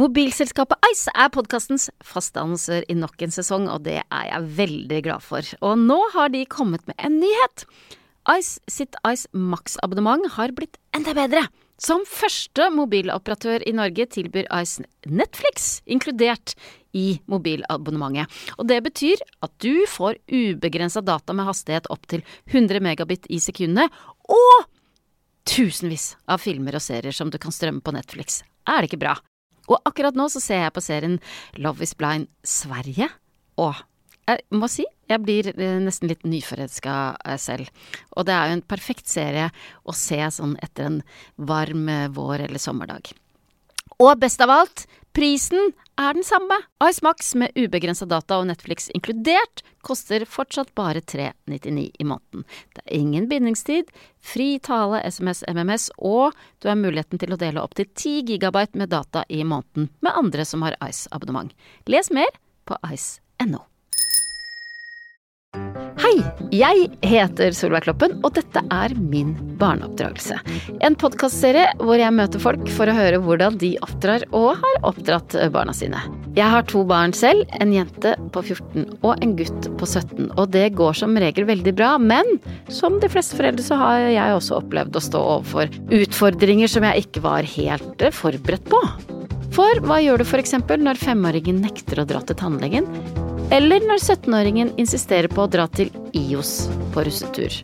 Mobilselskapet Ice er podkastens faste annonsør i nok en sesong, og det er jeg veldig glad for. Og nå har de kommet med en nyhet. Ice sitt Ice Max-abonnement har blitt enda bedre. Som første mobiloperatør i Norge tilbyr Ice Netflix inkludert i mobilabonnementet. Og det betyr at du får ubegrensa data med hastighet opp til 100 megabit i sekundet, og tusenvis av filmer og serier som du kan strømme på Netflix. Er det ikke bra? Og akkurat nå så ser jeg på serien Love is Blind Sverige, og jeg må si jeg blir eh, nesten litt nyforelska eh, selv. Og det er jo en perfekt serie å se sånn etter en varm eh, vår- eller sommerdag. Og best av alt, prisen er den samme. Ice Max med ubegrensa data og Netflix inkludert koster fortsatt bare 399 i måneden. Det er ingen bindingstid, fri tale, SMS, MMS, og du har muligheten til å dele opptil 10 gigabyte med data i måneden med andre som har Ice-abonnement. Les mer på ice.no. Jeg heter Solveig Kloppen, og dette er Min barneoppdragelse. En podkastserie hvor jeg møter folk for å høre hvordan de oppdrar og har oppdratt barna sine. Jeg har to barn selv, en jente på 14 og en gutt på 17, og det går som regel veldig bra, men som de fleste foreldre så har jeg også opplevd å stå overfor utfordringer som jeg ikke var helt forberedt på. For hva gjør du f.eks. når femåringen nekter å dra til tannlegen? Eller når 17-åringen insisterer på å dra til IOS på russetur.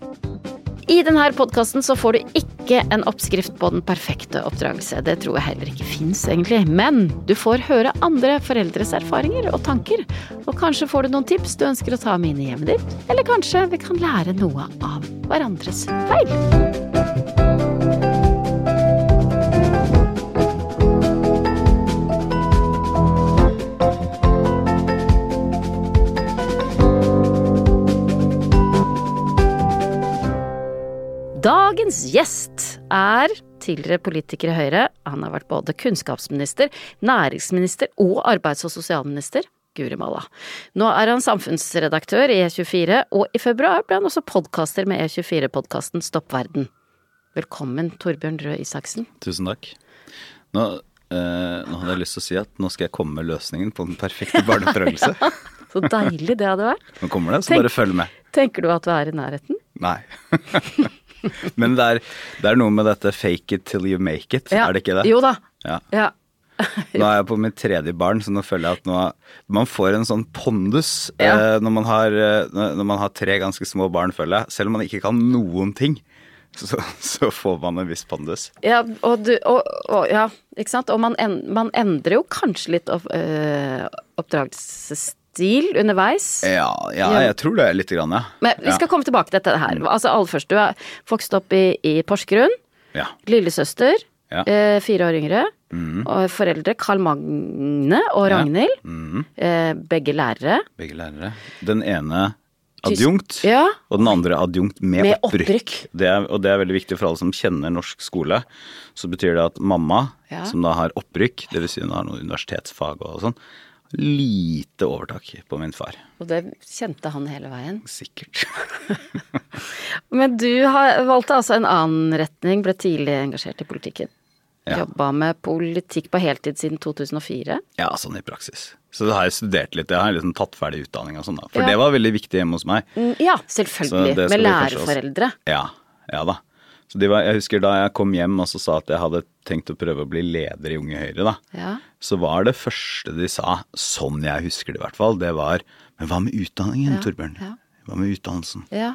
I denne podkasten så får du ikke en oppskrift på den perfekte oppdragelse. Det tror jeg heller ikke fins, egentlig. Men du får høre andre foreldres erfaringer og tanker. Og kanskje får du noen tips du ønsker å ta med inn i hjemmet ditt. Eller kanskje vi kan lære noe av hverandres feil. Dagens gjest er tidligere politiker i Høyre. Han har vært både kunnskapsminister, næringsminister og arbeids- og sosialminister. Guri malla. Nå er han samfunnsredaktør i E24, og i februar ble han også podkaster med E24-podkasten Stopp verden. Velkommen, Torbjørn Røe Isaksen. Tusen takk. Nå, eh, nå hadde jeg lyst til å si at nå skal jeg komme med løsningen på den perfekte barneoppdragelse. Så deilig det hadde vært. Nå kommer det, så Tenk- bare følg med. Tenker du at du er i nærheten? Nei. Men det er, det er noe med dette fake it till you make it, er det ikke det? Jo da. Ja. Ja. Nå er jeg på mitt tredje barn, så nå føler jeg at nå, man får en sånn pondus Ja. eh, når, man har, eh, når man har tre ganske små barn, føler jeg. Selv om man ikke kan noen ting, så, så får man en viss pondus. Ja, og du og, og, Ja, ikke sant. Og man, en, man endrer jo kanskje litt øh, oppdragelsesstil underveis. Ja, ja, jeg tror det lite grann, ja. Men vi skal komme tilbake til dette her. Altså aller først, du er vokst opp i, i Porsgrunn. ja. Lillesøster. Eh, fire år yngre. Og foreldre Karl Magne og. Ragnhild. Mhm. Eh, begge lærere. Begge lærere. Den ene adjunkt, Ja. og den andre adjunkt med, Med opprykk. opprykk. Det er, og det er veldig viktig for alle som kjenner norsk skole. Så betyr det at mamma, Ja. som da har opprykk, dvs. Si hun har noe universitetsfag og sånn, lite overtak på min far. Og det kjente han hele veien. Sikkert. Men du valgte altså en annen retning, ble tidlig engasjert i politikken. Ja. Jobba med politikk på heltid siden 2004. Ja, sånn i praksis. Så da har jeg studert litt. Jeg har liksom tatt ferdig utdanning og sånn, da. For Ja. det var veldig viktig hjemme hos meg. Mm, Ja, selvfølgelig. Med læreforeldre også- Ja, ja da. Så de var, jeg husker da jeg kom hjem og så sa at jeg hadde tenkt å prøve å bli leder i Unge Høyre, da. Ja. Så var det første de sa, sånn jeg husker det i hvert fall, det var Men hva med utdanningen, Ja, Torbjørn? ja. Hva med utdannelsen? ja.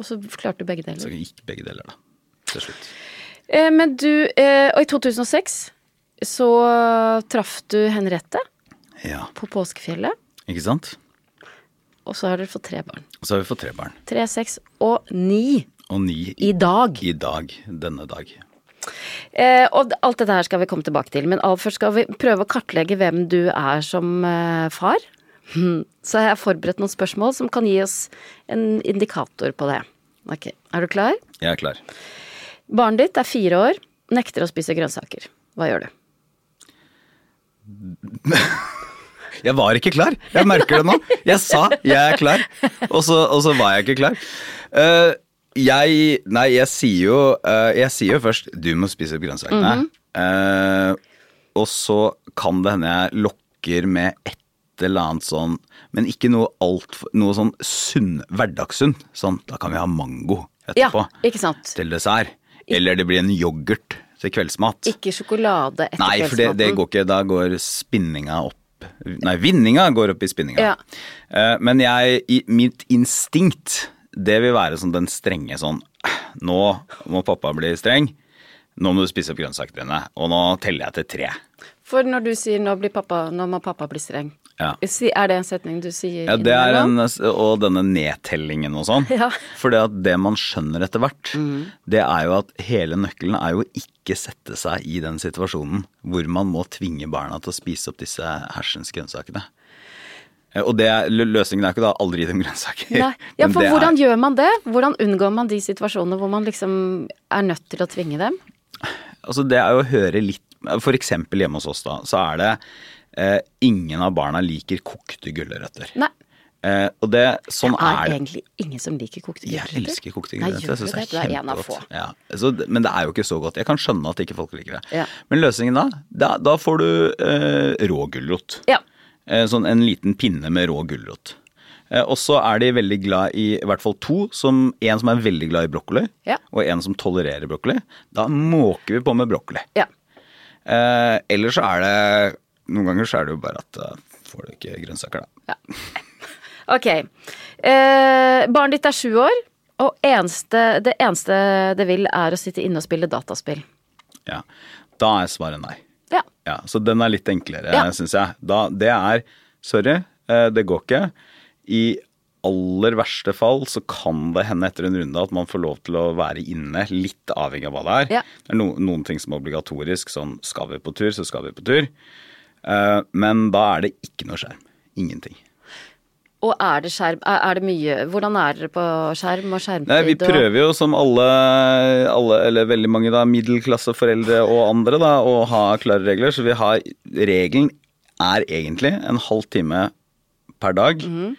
Og så klarte du begge deler. Så gikk begge deler, da. Til slutt. Eh, men du, eh, og i 2006 så traff du Henriette Ja, på påskefjellet. ikke sant? Og så har dere fått tre barn. Og så har vi fått tre barn. Tre, seks og ni Og ni i dag. i dag. Denne dag. Eh, og alt dette her skal vi komme tilbake til, men aller først skal vi prøve å kartlegge hvem du er som eh, far. Hmm. Så jeg har forberedt noen spørsmål som kan gi oss en indikator på det. Ok, Er du klar? Jeg er klar. Barnet ditt er fire år, nekter å spise grønnsaker. Hva gjør du? Jeg var ikke klar. Jeg merker det nå. Jeg sa 'jeg er klar', og så, og så var jeg ikke klar. Eh, jeg Nei, jeg sier jo eh, Jeg sier jo først 'du må spise opp grønnsakene'. Eh, og så kan det hende jeg lokker med et eller annet sånn Men ikke noe alt Noe sånn sunn, hverdagssunn. Sånn, da kan vi ha mango Ja, etterpå ikke sant? til dessert. Eller det blir en yoghurt til kveldsmat. Ikke sjokolade etter Nei, for det, det går ikke. Da går spinninga opp Nei, vinninga går opp i spinninga. Ja. Eh, Men jeg, mitt instinkt, det vil være sånn den strenge sånn Nå må pappa bli streng. Nå må du spise opp grønnsakene dine. Og nå teller jeg til tre. For når du sier nå, blir pappa, 'nå må pappa bli streng', Ja. Er det en setning du sier Ja, det er en, og denne nedtellingen og sånn. Ja. For det, man skjønner etter hvert, det er jo at hele nøkkelen er jo ikke sette seg i den situasjonen hvor man må tvinge barna til å spise opp disse hersens grønnsakene. Eh, Og det, løsningen er ikke da aldri gi dem grønnsaker. Nei. Ja, for hvordan er, gjør man det? Hvordan unngår man de situasjonene hvor man liksom er nødt til å tvinge dem? altså det er jo å høre litt For eksempel hjemme hos oss, da, så er det eh, Ingen av barna liker kokte gulrøtter. Nei. Eh, og det, sånn Det er er det. egentlig ingen som liker kokte Jeg elsker kokte gjør Jeg synes du det det? er kjempegodt. Ja. Så, men det er jo ikke så godt. Jeg kan skjønne at ikke folk liker det. Ja. Men løsningen da, da, da får du eh, rå gulrot. Ja. Eh, sånn en liten pinne med rå gulrot. Eh, og så er de veldig glad i i hvert fall to. Som, en som er veldig glad i brokkoli, Ja. og en som tolererer brokkoli. Da måker vi på med brokkoli. ja. Eh, ellers så er det Noen ganger så er det jo bare at da får du ikke grønnsaker, da. Ja. Ok. Eh, barnet ditt er sju år, og eneste, det eneste det vil er å sitte inne og spille dataspill. Ja. Da er svaret nei. Ja. Ja, så den er litt enklere, Ja. synes jeg. Da, det er Sorry, eh, det går ikke. I aller verste fall så kan det hende etter en runde at man får lov til å være inne, litt avhengig av hva det er. Ja. Det er no, noen ting som er obligatorisk, sånn skal vi på tur, så skal vi på tur. Eh, men da er det ikke noe skjerm. Ingenting. Og er det skjerm Er det mye Hvordan er dere på skjerm og skjermtid? Nei, vi prøver jo som alle, alle eller veldig mange da, middelklasseforeldre og andre da, å ha klare regler. Så vi har Regelen er egentlig en halv time per dag. Mhm.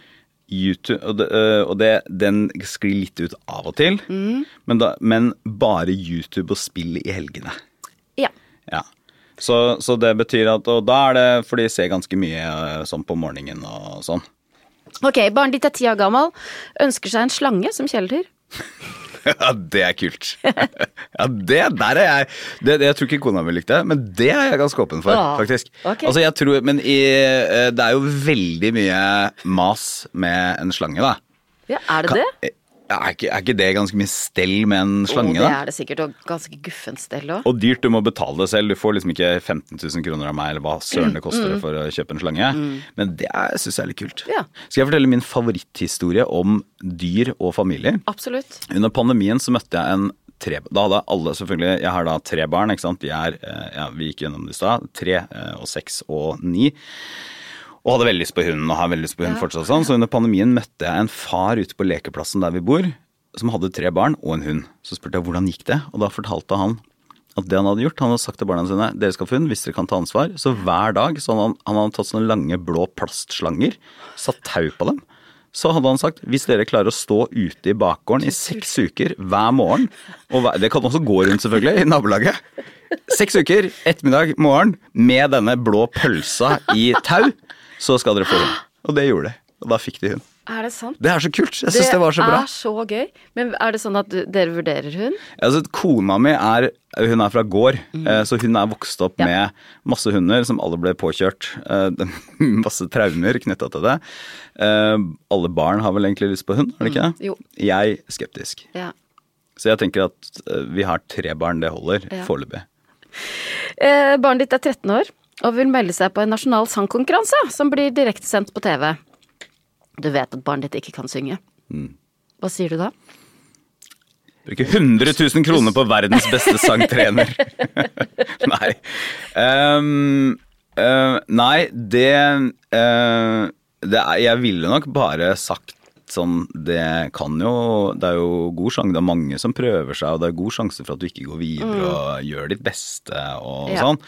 YouTube, og det, øh, og det, den sklir litt ut av og til, mm. men, da, men bare YouTube og spill i helgene. Ja. Ja. Så, så det betyr at Og da er det For de ser ganske mye øh, sånn på morgenen og sånn. Ok, barnet ditt er ti år gammel, ønsker seg en slange som kjæledyr. Ja, det er kult. Ja, det der er jeg det, det, Jeg tror ikke kona mi likte det, men det er jeg ganske åpen for, Ja, faktisk. Okay. Altså, jeg tror, Men i, eh, det er jo veldig mye mas med en slange, da. Ja, er det Kan- det? Ja, er, ikke, er ikke det ganske mye stell med en slange, Oh, det er det sikkert, og ganske guffent stell òg. Og dyrt, du må betale det selv. Du får liksom ikke 15 000 kroner av meg, eller hva søren det koster for å kjøpe en slange. Men det syns jeg er litt kult. Ja. Skal jeg fortelle min favoritthistorie om dyr og familier? Absolutt. Under pandemien så møtte jeg en tre... Da hadde alle selvfølgelig Jeg har da tre barn, ikke sant. De er eh, Ja, vi gikk gjennom det i stad. Tre eh, og seks og ni. Og hadde veldig lyst på hunden, og har veldig lyst på hund Ja. fortsatt. sånn. Så under pandemien møtte jeg en far ute på lekeplassen der vi bor, som hadde tre barn og en hund. Så spurte jeg hvordan gikk det, og da fortalte han at det han hadde gjort, han hadde sagt til barna sine dere skal få hund hvis dere kan ta ansvar. Så hver dag så hadde han, han hadde tatt sånne lange blå plastslanger, satt tau på dem. Så hadde han sagt hvis dere klarer å stå ute i bakgården i seks uker hver morgen, og hver, det kan også gå rundt selvfølgelig i nabolaget, seks uker, ettermiddag, morgen, med denne blå pølsa i tau, så skal dere få hund. Og det gjorde de. Og da fikk de hund. Er det sant? Det er så kult. Jeg syns det, var så bra. Det er så gøy. Men er det sånn at dere vurderer hund? Altså, kona mi er, hun er fra gård, mm. så hun er vokst opp Ja. med masse hunder som alle ble påkjørt. eh, masse traumer knytta til det. Eh, alle barn har vel egentlig lyst på hund, har de ikke det? Jo. Jeg skeptisk. Ja. Så jeg tenker at eh, vi har tre barn, det holder Ja. foreløpig. Eh, barnet ditt er 13 år og vil melde seg på en nasjonal sangkonkurranse som blir direktesendt på TV. Du vet at barnet ditt ikke kan synge. Mm. Hva sier du da? Bruke 100 000 kroner på verdens beste sangtrener. nei. Um, uh, nei, det, uh, det er, Jeg ville nok bare sagt sånn Det kan jo Det er jo god sjanse, det er mange som prøver seg, og det er god sjanse for at du ikke går videre mm. og gjør ditt beste og ja. sånn.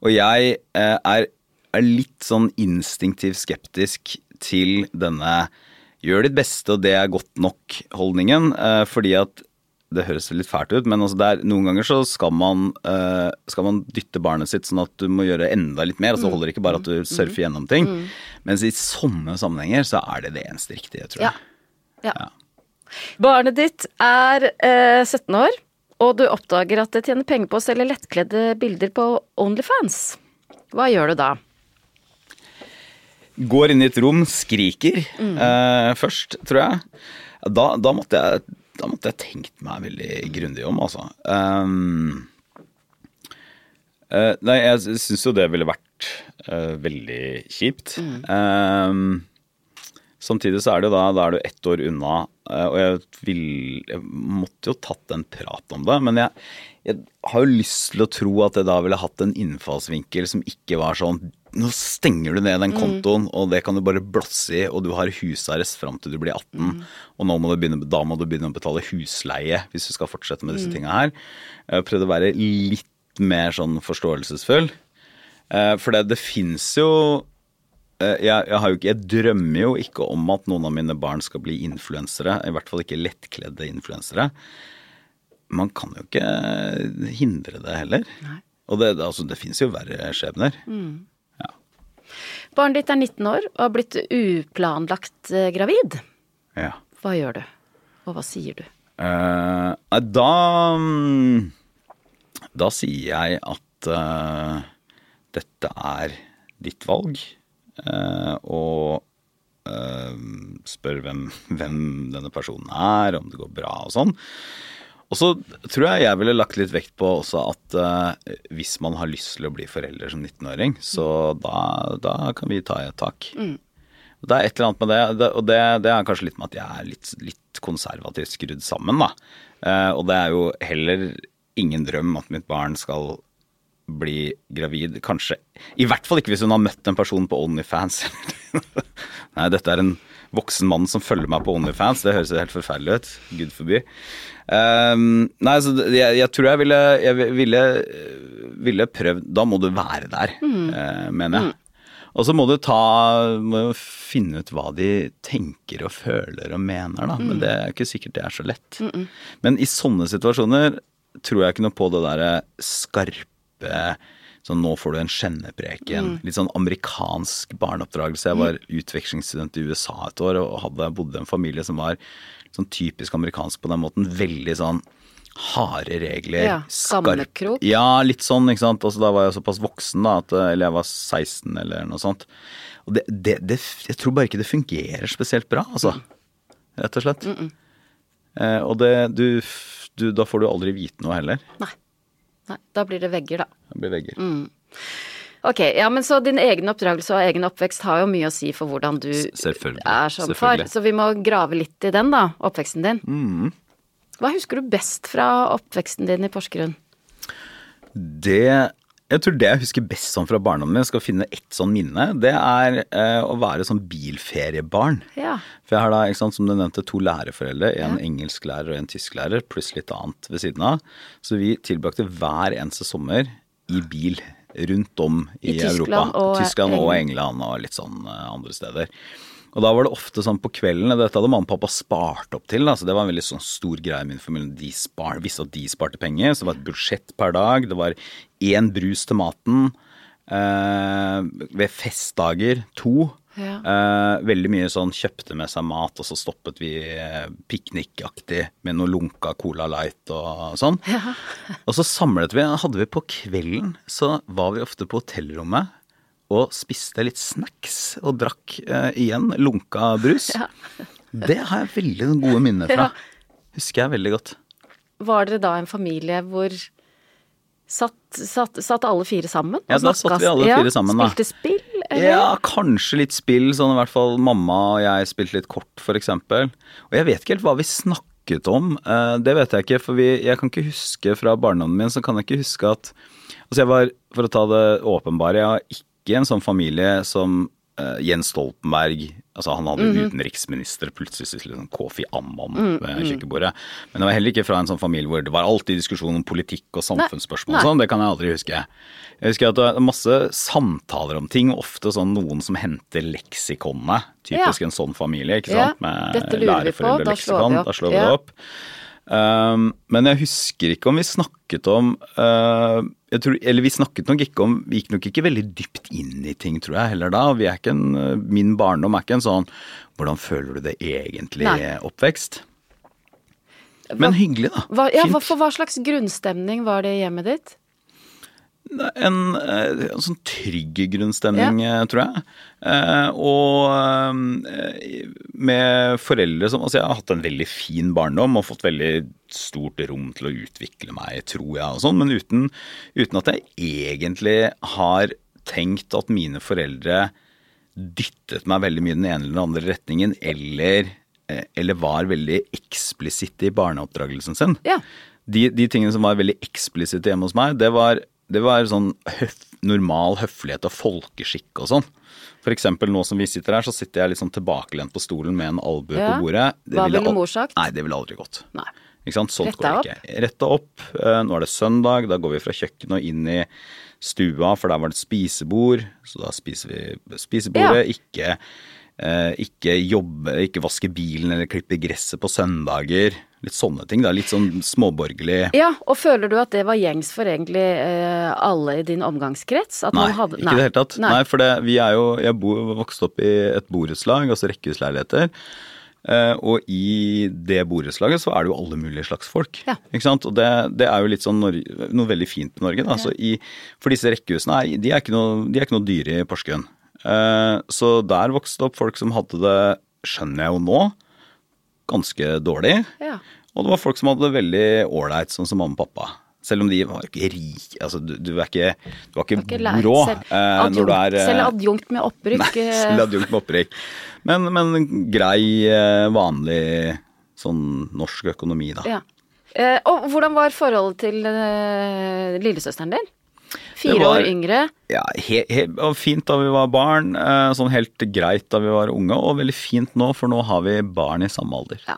Og jeg uh, er, er litt sånn instinktivt skeptisk til denne gjør ditt beste og det er godt nok-holdningen. fordi at det høres litt fælt ut, men altså der, noen ganger så skal man, uh, skal man, dytte barnet sitt sånn at du må gjøre enda litt mer. Altså, det holder ikke bare at du surfer gjennom ting. Mm. Mens i sånne sammenhenger så er det det eneste riktige, tror jeg. Ja. ja. Barnet ditt er uh, 17 år, og du oppdager at det tjener penger på å selge lettkledde bilder på Onlyfans. Hva gjør du da? Går inn i et rom, skriker mm. uh, først, tror jeg. Da, da måtte jeg da måtte jeg tenkt meg veldig grundig om, altså. Um, uh, nei, jeg syns jo det ville vært uh, veldig kjipt. Mm. Um, samtidig så er det da, da er du ett år unna, uh, og jeg, vil, jeg måtte jo tatt en prat om det. Men jeg, jeg har jo lyst til å tro at jeg da ville hatt en innfallsvinkel som ikke var sånn nå stenger du ned den mm. kontoen, mm. og det kan du bare blåse i, og du har husarrest fram til du blir 18. Mm. Og må begynne, da må du begynne å betale husleie hvis du skal fortsette med disse mm. tinga her. Jeg prøvde å være litt mer sånn forståelsesfull. Eh, for det, det fins jo eh, jeg, jeg, jo ikke, jeg, drømmer jo ikke om at noen av mine barn skal bli influensere. I hvert fall ikke lettkledde influensere. Man kan jo ikke hindre det heller. Nei. Og det, altså, det fins jo verre skjebner. Mm. Barnet ditt er 19 år og har blitt uplanlagt eh, gravid. Ja. Hva gjør du, og hva sier du? Uh, da mm, Da sier jeg at uh, dette er ditt valg, og spør hvem, hvem, denne personen er, om det går bra og sånn. Og så tror jeg jeg ville lagt litt vekt på også at uh, hvis man har lyst til å bli forelder som 19-åring, så da, da, kan vi ta et tak. Mm. Det er et eller annet med det, og det, det, er kanskje litt med at jeg er litt, litt konservativt skrudd sammen, da. Uh, og det er jo heller ingen drøm at mitt barn skal bli gravid. Kanskje I hvert fall ikke hvis hun har møtt en person på Onlyfans. Nei, dette er en voksen mann som følger meg på Onlyfans. Det høres helt forferdelig ut. Gud forby. Um, nei, så jeg, jeg, tror jeg ville, jeg ville, ville prøvd Da må du være der, mm. uh, mener jeg. Mm. Og så må du ta må finne ut hva de tenker og føler og mener, da. Mm. Men det er ikke sikkert det er så lett. Men i sånne situasjoner tror jeg ikke noe på det derre skarpe Sånn nå får du en skjennepreken. Mm. Litt sånn amerikansk barneoppdragelse. Jeg var utvekslingsstudent i USA et år og hadde bodd i en familie som var sånn typisk amerikansk på den måten. Veldig sånn harde regler. Ja, Skammekrok? Ja, litt sånn, ikke sant. Altså, da var jeg såpass voksen, da, at, eller jeg var 16 eller noe sånt. Og det, det, det, jeg tror bare ikke det fungerer spesielt bra, altså. Rett og slett. Mm -mm. Eh, og det du, du, Da får du aldri vite noe heller. Nei. Nei. Da blir det vegger, da. Det blir vegger. Mm. Ok, ja, men så din egen oppdragelse og egen oppvekst har jo mye å si for hvordan du er som far. Så vi må grave litt i den, da. Oppveksten din. Mm. Hva husker du best fra oppveksten din i Porsgrunn? Det jeg tror det jeg husker best sånn fra barndommen min, skal finne ett sånn minne, det er eh, å være sånn bilferiebarn. Ja. For jeg har da, sant, som du nevnte, to lærerforeldre. En ja. engelsklærer og en tysklærer, pluss litt annet ved siden av. Så vi tilbrakte hver eneste sommer i bil rundt om i, I Europa. Og Tyskland og England og litt sånn eh, andre steder. Og da var det ofte sånn på kvelden Dette hadde mamma og pappa spart opp til. Altså det var en veldig sånn stor greie i min familie. De spar, visste at de sparte penger. Så det var et budsjett per dag. Det var én brus til maten. Eh, ved festdager to. Ja. Eh, veldig mye sånn kjøpte med seg mat, og så stoppet vi eh, piknikaktig med noe lunka Cola Light og sånn. Ja. og så samlet vi, hadde vi på kvelden, så var vi ofte på hotellrommet og spiste litt snacks og drakk eh, igjen lunka brus. Ja. det har jeg veldig gode minner fra. Husker jeg veldig godt. Var dere da en familie hvor Satt, satt, satt, alle fire sammen? Ja, da satt vi alle fire ja, sammen, da. Spilte spill? Eller? Ja, kanskje litt spill. Sånn i hvert fall mamma og jeg spilte litt kort, eksempel. Og jeg vet ikke helt hva vi snakket snakket om, eh, det vet jeg ikke. For vi, jeg kan ikke huske fra barndommen min, så kan jeg ikke huske at Altså jeg var, for å ta det åpenbare, jeg har ikke en sånn familie som uh, Jens Stoltenberg Altså han hadde Mhm. utenriksminister, plutselig sitter liksom Kofi Amman Mm, ved kjøkkenbordet. Men det var heller ikke fra en sånn familie hvor det var alltid diskusjon om politikk og samfunnsspørsmål og sånn. Det kan jeg aldri huske. Jeg husker at det var masse samtaler om ting, ofte sånn noen som henter leksikonene. Typisk Ja. en sånn familie, ikke Ja. Med lurer vi på, da slår vi det opp. Ja. Um, men jeg husker ikke om vi snakket om uh, tror, Eller vi snakket nok ikke om Vi gikk nok ikke veldig dypt inn i ting, tror jeg, heller da. En, uh, min barndom er ikke en sånn Hvordan føler du det egentlig Nei. oppvekst? Men hyggelig, da. Hva, ja, hva, for hva slags grunnstemning var det i hjemmet ditt? En, eh, en sånn trygg grunnstemning, ja. tror jeg. Eh, og eh, med foreldre som Altså, jeg har hatt en veldig fin barndom og fått veldig stort rom til å utvikle meg, tror jeg, og sånn, men uten, uten at jeg egentlig har tenkt at mine foreldre dyttet meg veldig mye i den ene eller den andre retningen, eller, eh, eller var veldig eksplisitte i barneoppdragelsen sin Ja. de, de tingene som var veldig eksplisitte hjemme hos meg, det var, det var sånn høf, normal høflighet og folkeskikk og sånn. For eksempel nå som vi sitter her, så sitter jeg litt sånn tilbakelent på stolen med en albue Ja. på bordet. Det Hva ville mor sagt? Nei, det ville aldri gått. Nei. Ikke sant? Sånt Retta går ikke. Retta opp. Eh, Nå er det søndag, da går vi fra kjøkkenet og inn i stua, for der var det et spisebord. Så da spiser vi spisebordet. Ikke, eh, ikke jobbe, ikke vaske bilen eller klippe gresset på søndager. Litt sånne ting. da, Litt sånn småborgerlig. Ja, og føler du at det var gjengs for egentlig eh, alle i din omgangskrets? At Nei, hadde, nei, ikke i det hele tatt. Nei, Nei. for det, vi er jo Jeg bo, vokste opp i et borettslag, altså rekkehusleiligheter. Eh, og i det borettslaget så er det jo alle mulige slags folk. Ja. Ikke sant? Og det, det er jo litt sånn Nor- noe veldig fint med Norge. Da. Så i, for disse rekkehusene er, de er ikke noe, de er ikke noe dyre i Porsgrunn. Eh, så der vokste det opp folk som hadde det, skjønner jeg jo nå, ganske dårlig. Ja. Og det var folk som hadde det veldig ålreit, sånn som mamma og pappa. Selv om de var ikke rike. Altså, du, du er ikke, du var ikke, Ikke rå eh, når du er eh, selv adjunkt med opprykk. Nei, eh, selv adjunkt med opprykk. Men, men grei, vanlig sånn norsk økonomi, da. ja. Eh, og hvordan var forholdet til lillesøsteren din? Fire var- år yngre. Ja, he, he, fint da vi var barn, eh, sånn helt greit da vi var unge, og veldig fint nå, for nå har vi barn i samme alder. Ja.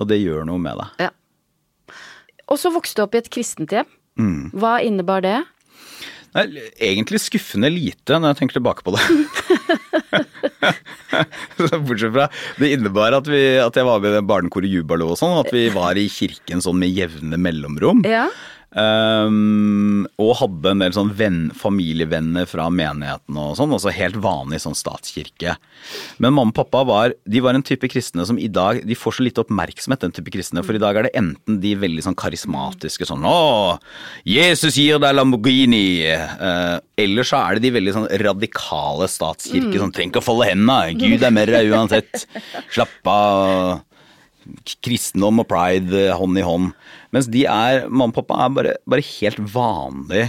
Og det gjør noe med deg. Ja. Og så vokste du opp i et kristent hjem. Mm. Hva innebar det? Nei, egentlig skuffende lite når jeg tenker tilbake på det. Bortsett fra det innebar at, vi, at jeg var med i barnekoret Jubalo og sånn, at vi var i kirken sånn med jevne mellomrom. Ja. Ehm, og hadde en del sånn venn, familievenner fra menigheten og sånn, altså helt vanlig sånn statskirke. Men mamma og pappa var, de var en type kristne som i dag, de får så lite oppmerksomhet, den type kristne, for i dag er det enten de veldig sånn karismatiske sånn Å, Jesus gir deg Lamborghini! Uh, eller så er det de veldig sånn radikale statskirke som trenger ikke å folde hendene, Gud er med deg uansett, slapp av kristendom og pride eh, hånd i hånd. Mens de er, mamma og pappa er bare, bare helt vanlig,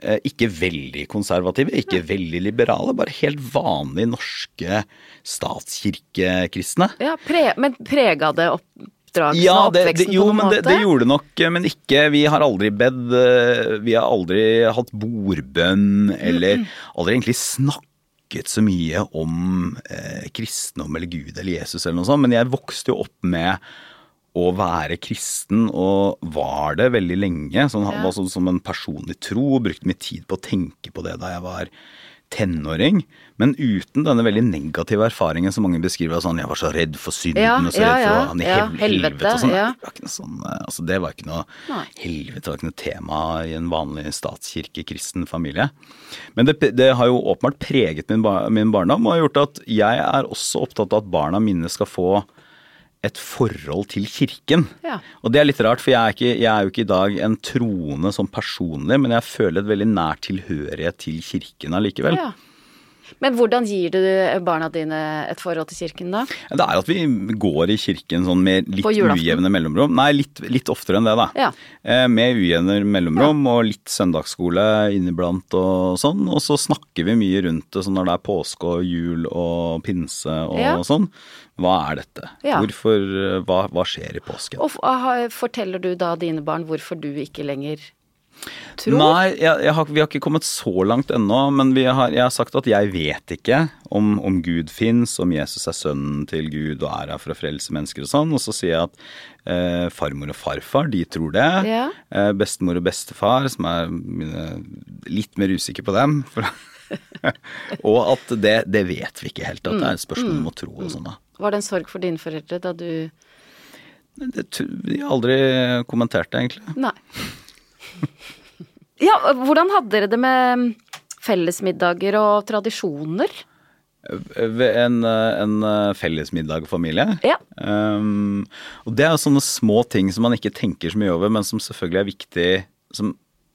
eh, ikke veldig konservative, ikke veldig liberale, bare helt vanlige norske statskirkekristne. ja pre men prega det oppdragelsen Ja, og det, det, oppveksten jo, på noen men det, men det gjorde det nok, eh, men ikke Vi har aldri bedt Vi har aldri hatt bordbønn, eller aldri egentlig snakket så mye om eh, kristendom eller Gud eller Jesus eller noe sånt, men jeg vokste jo opp med å være kristen, og var det veldig lenge. Sånn, Ja. var sånn, som en personlig tro, og brukte mye tid på å tenke på det da jeg var tenåring. Men uten denne veldig negative erfaringen som mange beskriver. Sånn, jeg var så redd for synden Ja, og så redd ja, for han i ja, helvete, helvete og sånn. ja. Det var ikke noe sånn, eh, altså det var ikke noe Nei. helvete, var ikke noe tema i en vanlig statskirkekristen familie. Men det, det har jo åpenbart preget min, bar, min barndom, og har gjort at jeg er også opptatt av at barna mine skal få et forhold til kirken. Ja. Og det er litt rart, for jeg er, ikke, jeg er jo ikke i dag en troende sånn personlig, men jeg føler et veldig nær tilhørighet til kirken allikevel. Ja. Men hvordan gir du barna dine et forhold til kirken da? Det er at vi går i kirken sånn med litt ujevne mellomrom. Nei, litt, litt oftere enn det, da. Ja. Eh, Med ujevne mellomrom og litt søndagsskole inniblant og sånn. Og så snakker vi mye rundt det sånn når det er påske og jul og pinse og Ja. sånn. Hva er dette? Ja. Hvorfor, eh, hva, hva skjer i påsken? Og forteller du da dine barn hvorfor du ikke lenger tror? Nei, jeg, jeg har, vi har ikke kommet så langt ennå, men vi har, jeg har sagt at jeg vet ikke om, om Gud fins, om Jesus er sønnen til Gud og er her for å frelse mennesker og sånn. Og så sier jeg at eh, farmor og farfar, de tror det. Ja. Eh, bestemor og bestefar, som er litt mer usikker på dem. For, og at det, det vet vi ikke helt, at det er et spørsmål om å tro og sånn. da. Var det en sorg for dine foreldre da du Det, De har aldri kommentert det, egentlig. Nei. Ja, hvordan hadde dere det med fellesmiddager og tradisjoner? Ved en, en fellesmiddagfamilie. Ja. Um, og det er sånne små ting som man ikke tenker så mye over, men som selvfølgelig er viktig som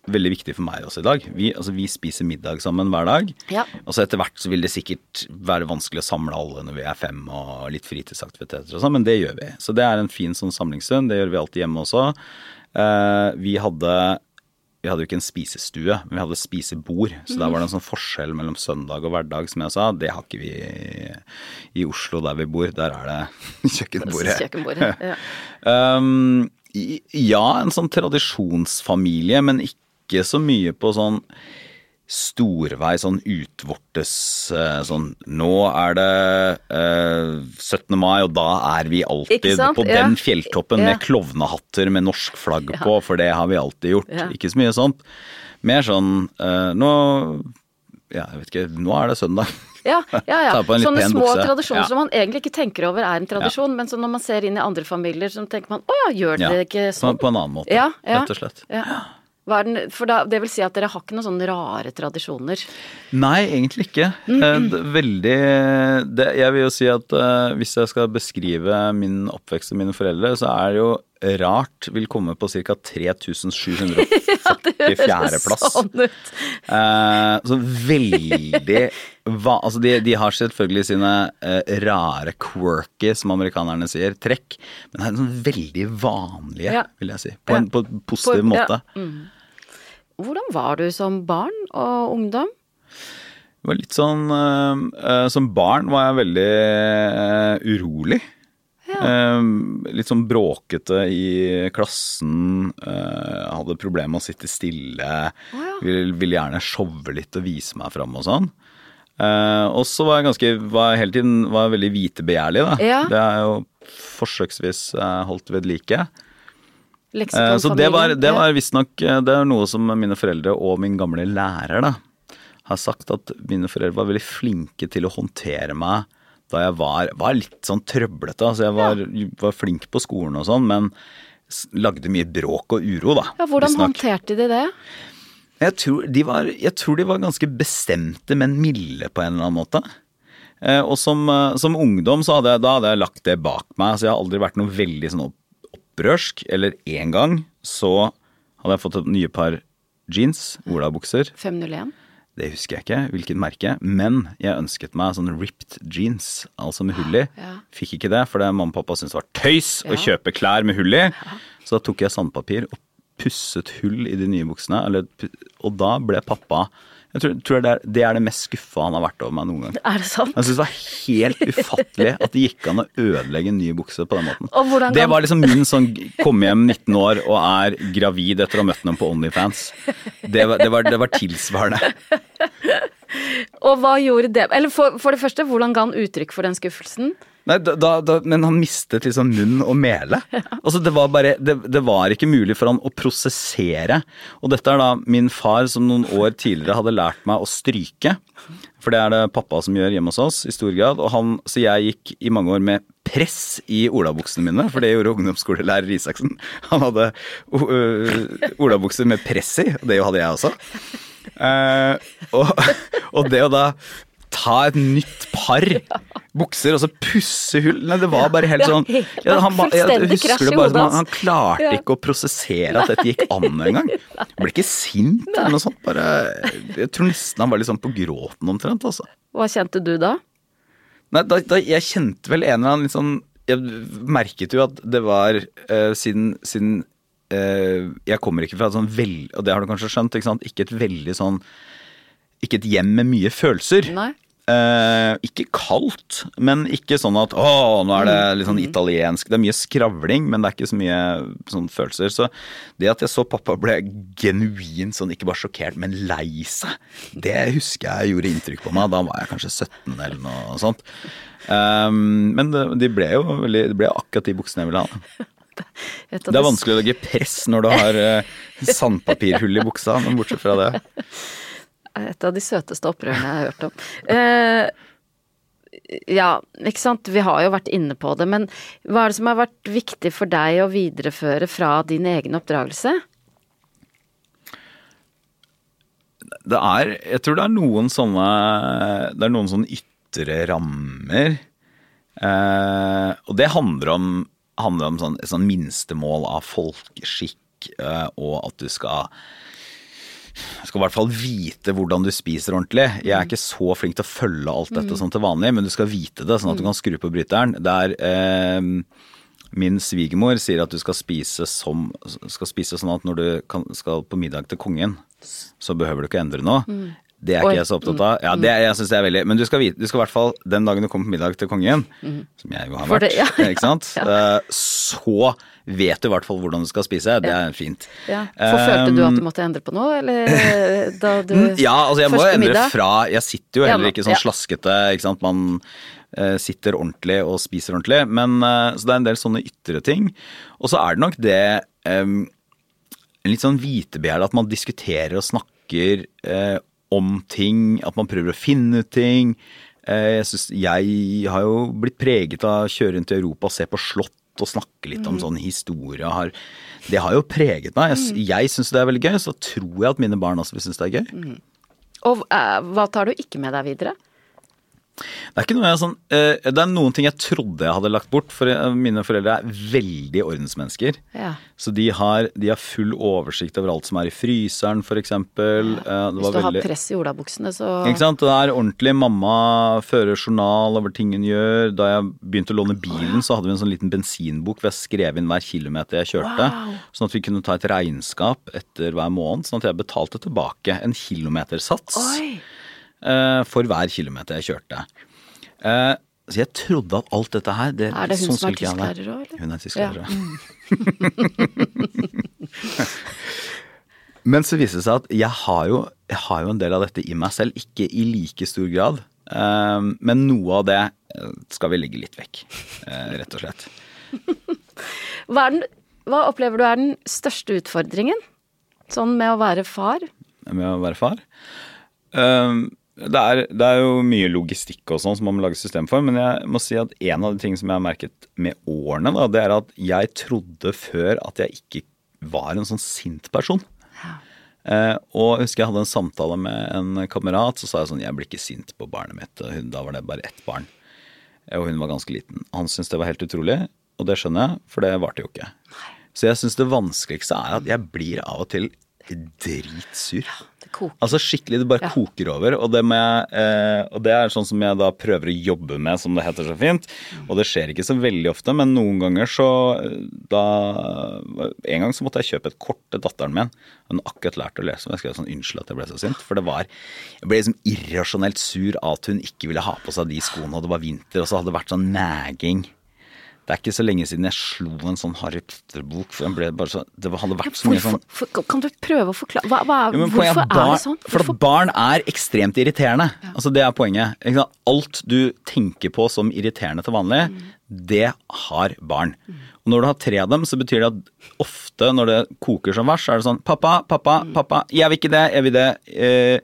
Veldig viktig for meg også i dag. Vi, altså, vi spiser middag sammen hver dag. Ja. Og så etter hvert så vil det sikkert være vanskelig å samle alle når vi er fem og litt fritidsaktiviteter og sånn, men det gjør vi. Så det er en fin sånn samlingsstund. Det gjør vi alltid hjemme også. Eh, vi hadde vi hadde jo ikke en spisestue, men vi hadde spisebord. Så der var det en sånn forskjell mellom søndag og hverdag, som jeg sa. Det har ikke vi i, Oslo, der vi bor. Der er det kjøkkenbordet. Kjøkkenbordet. Ja. Um, ja, en sånn tradisjonsfamilie, men ikke så mye på sånn storvei, sånn utvortes eh, sånn Nå er det eh, 17. mai, og da er vi alltid på Ja. den fjelltoppen Ja. med klovnehatter med norsk flagg på, for det har vi alltid gjort. Ja. Ikke så mye sånt. Mer sånn eh, Nå ja, jeg vet ikke, nå er det søndag. Ja, ja, ja. Sånne små bukse. tradisjoner Ja. som man egentlig ikke tenker over er en tradisjon, men som når man ser inn i andre familier, så tenker man å ja, gjør dere Ja, ikke sånn? på en annen måte, Ja, ja. rett og slett. Ja. Den, for da, det vil si at dere har ikke noen sånne rare tradisjoner? Nei, egentlig ikke. Eh, Veldig det, Jeg vil jo si at eh, hvis jeg skal beskrive min oppvekst og mine foreldre, så er det jo rart vil komme på ca. 3744.-plass. ja, Sånn ut. Eh, så veldig va, Altså de, de har selvfølgelig sine eh, rare quirky, som amerikanerne sier, trekk, men det er sånn veldig vanlige, Ja. vil jeg si. På en, på en positiv På- ja. måte. Hvordan var du som barn og ungdom? Det var litt sånn eh, eh, Som barn var jeg veldig eh, urolig. Eh, litt sånn bråkete i klassen. eh, hadde problemer med å sitte stille. ja. Ville vil gjerne showe litt og vise meg fram og sånn. Eh, og så var jeg ganske var hele tiden var jeg veldig vitebegjærlig, da. Ja. Det er jo forsøksvis eh, holdt ved like. Eh, Så det var, det var visstnok Det er noe som mine foreldre og min gamle lærer da har sagt at mine foreldre var veldig flinke til å håndtere meg da jeg var, var litt sånn trøblete. Altså jeg var, var flink på skolen og sånn, men lagde mye bråk og uro, da. Ja, hvordan håndterte de det? Jeg tror, de var, jeg tror de var ganske bestemte, men milde på en eller annen måte. Eh, og som, eh, som ungdom så hadde jeg, da hadde jeg lagt det bak meg. Så jeg har aldri vært noe veldig sånn opprørsk. Eller én gang så hadde jeg fått et nye par jeans, olabukser. 501? Det husker jeg ikke hvilket merke, men jeg ønsket meg sånne ripped jeans, altså med hull i. Ja. Fikk ikke det, for det mamma og pappa syntes det var tøys å kjøpe klær med hull i. Så da tok jeg sandpapir og pusset hull i de nye buksene, eller, og da ble pappa Jeg tror, tror det, er, det er det mest skuffa han har vært over meg noen gang. Er det sant? Jeg syns det var helt ufattelig at det gikk an å ødelegge en ny bukse på den måten. Og hvordan Det var liksom min sånn komme hjem 19 år og er gravid etter å ha møtt noen på Onlyfans. Det var, det var, det var tilsvarende. Og hva gjorde det Eller for, for det første, hvordan ga han uttrykk for den skuffelsen? Nei, da, da, men han mistet liksom munn og mele. Altså, det var bare det, det var ikke mulig for han å prosessere. Og dette er da min far som noen år tidligere hadde lært meg å stryke. For det er det pappa som gjør hjemme hos oss i stor grad. Og han, så jeg gikk i mange år med press i olabuksene mine, for det gjorde ungdomsskolelærer Isaksen. Han hadde uh, olabukser med press i, og det hadde jeg også. Eh, og, og det å da ta et nytt par bukser og så pusse hull Nei, det var bare helt sånn ja, han, jeg husker det bare som han, han klarte ikke å prosessere at dette gikk an engang. Ble ikke sint eller noe sånt. Bare, jeg tror nesten han var litt sånn på gråten omtrent, altså. Hva kjente du da? Nei, da, da, jeg kjente vel en eller annen litt sånn Jeg merket jo at det var uh, siden, siden Jeg kommer ikke fra et sånn vel... Og det har du kanskje skjønt, ikke? Ikke et veldig sånn Ikke et hjem med mye følelser. Nei. Eh, ikke kaldt, men ikke sånn at å, nå er det litt sånn italiensk. Det er mye skravling, men det er ikke så mye sånn følelser. Så det at jeg så pappa ble genuint sånn, ikke bare sjokkert, men lei seg, det husker jeg gjorde inntrykk på meg. Da var jeg kanskje 17 eller noe sånt. Um, men det, de ble jo veldig, det ble akkurat de buksene jeg ville ha. Et Det er vanskelig å legge press når du har eh, sandpapirhull i buksa, men bortsett fra det. Et av de søteste opprørene jeg har hørt om. Eh, ja, ikke sant. Vi har jo vært inne på det, men hva er det som har vært viktig for deg å videreføre fra din egen oppdragelse? Det er Jeg tror det er noen sånne Det er noen sånne ytre rammer. Eh, og det handler om, handler om sånn, sånn minstemål av folkeskikk, eh, og at du skal skal i hvert fall vite hvordan du spiser ordentlig. Jeg er ikke så flink til å følge alt dette sånn til vanlig, men du skal vite det, sånn at du kan skru på bryteren. Der eh, min svigermor sier at du skal spise, som, skal spise sånn at når du kan, skal på middag til kongen, så behøver du ikke endre noe. Det er ikke Oi. jeg så opptatt av. Ja, det, jeg synes det er veldig Men du skal vite, du skal i hvert fall den dagen du kommer på middag til kongen, som jeg jo har vært, det- ja. ikke sant, Ja. så vet du i hvert fall hvordan du skal spise. Det er fint. Ja. Forfølte du at Um, du måtte endre på noe, eller da du ja, altså jeg må jo endre middag? fra Jeg sitter jo heller ikke sånn slaskete, ikke sant. Man uh, sitter ordentlig og spiser ordentlig. Men uh, Så det er en del sånne ytre ting. Og så er det nok det um, en litt sånn vitebegjær at man diskuterer og snakker eh, om ting. At man prøver å finne ut ting. Eh, jeg, synes, jeg har jo blitt preget av å kjøre rundt i Europa og se på slott og snakke litt om sånn historie. Har, det har jo preget meg. Jeg, jeg syns det er veldig gøy, så tror jeg at mine barn også vil synes det er gøy. Og eh, hva tar du ikke med deg videre? Det er ikke noe jeg sånn eh, Det er noen ting jeg trodde jeg hadde lagt bort, for eh, mine foreldre er veldig ordensmennesker. Ja. Så de har, de har full oversikt over alt som er i fryseren, f.eks. Uh, Hvis du har press i olabuksene, så Ikke sant? Det er ordentlig. Mamma fører journal over ting hun gjør. Da jeg begynte å låne bilen, så hadde vi en sånn liten bensinbok hvor jeg skrev inn hver kilometer jeg kjørte. Wow. Sånn at vi kunne ta et regnskap etter hver måned, sånn at jeg betalte tilbake en kilometersats Oi! Eh, for hver kilometer jeg kjørte. Eh, så jeg trodde at alt dette her det, Er det hun sånn som er tysklærer òg, eller? Hun er Ja. tysklærer. Men så viser det seg at jeg har, jo, jeg har jo en del av dette i meg selv, ikke i like stor grad. Eh, men noe av det skal vi legge litt vekk, rett og slett. Hva, den, hva opplever du er den største utfordringen? Sånn med å være far? med å være far. Um, det, er, det er jo mye logistikk og sånn som man må lage system for, men jeg må si at en av de tingene som jeg har merket med årene, da, det er at jeg trodde før at jeg ikke var en sånn sint person. Eh, og jeg husker jeg hadde en samtale med en kamerat, så sa jeg sånn Jeg blir ikke sint på barnet mitt. Og hun, da var det bare ett barn. Eh, Og hun var ganske liten. Han syntes det var helt utrolig, og det skjønner jeg, for det varte jo ikke. Så jeg syns det vanskeligste er at jeg blir av og til dritsur. Det koker. Altså skikkelig, det bare Ja. koker over. Og det, med, eh, og det er sånn som jeg da prøver å jobbe med, som det heter så fint. Og det skjer ikke så veldig ofte, men noen ganger så eh, da En gang så måtte jeg kjøpe et kort til datteren min. Hun har akkurat lært å lese, og jeg skrev sånn 'unnskyld at jeg ble så sint'. For det var Jeg ble liksom irrasjonelt sur av at hun ikke ville ha på seg de skoene, og det var vinter, og så hadde det vært sånn næging. Det er ikke så lenge siden jeg slo en sånn Harry Potter-bok, for den ble bare så Det hadde vært så mye sånn for, kan du prøve å forklare hva, hva, jo, Hvorfor er, barn, er det sånn? For at barn er ekstremt irriterende. Altså Det er poenget. Alt du tenker på som irriterende til vanlig, Mm. det har barn. Og når du har tre av dem, så betyr det at ofte når det koker som verst, så er det sånn Pappa, pappa, Mm. pappa. Jeg vil ikke det, jeg vil det. Eh,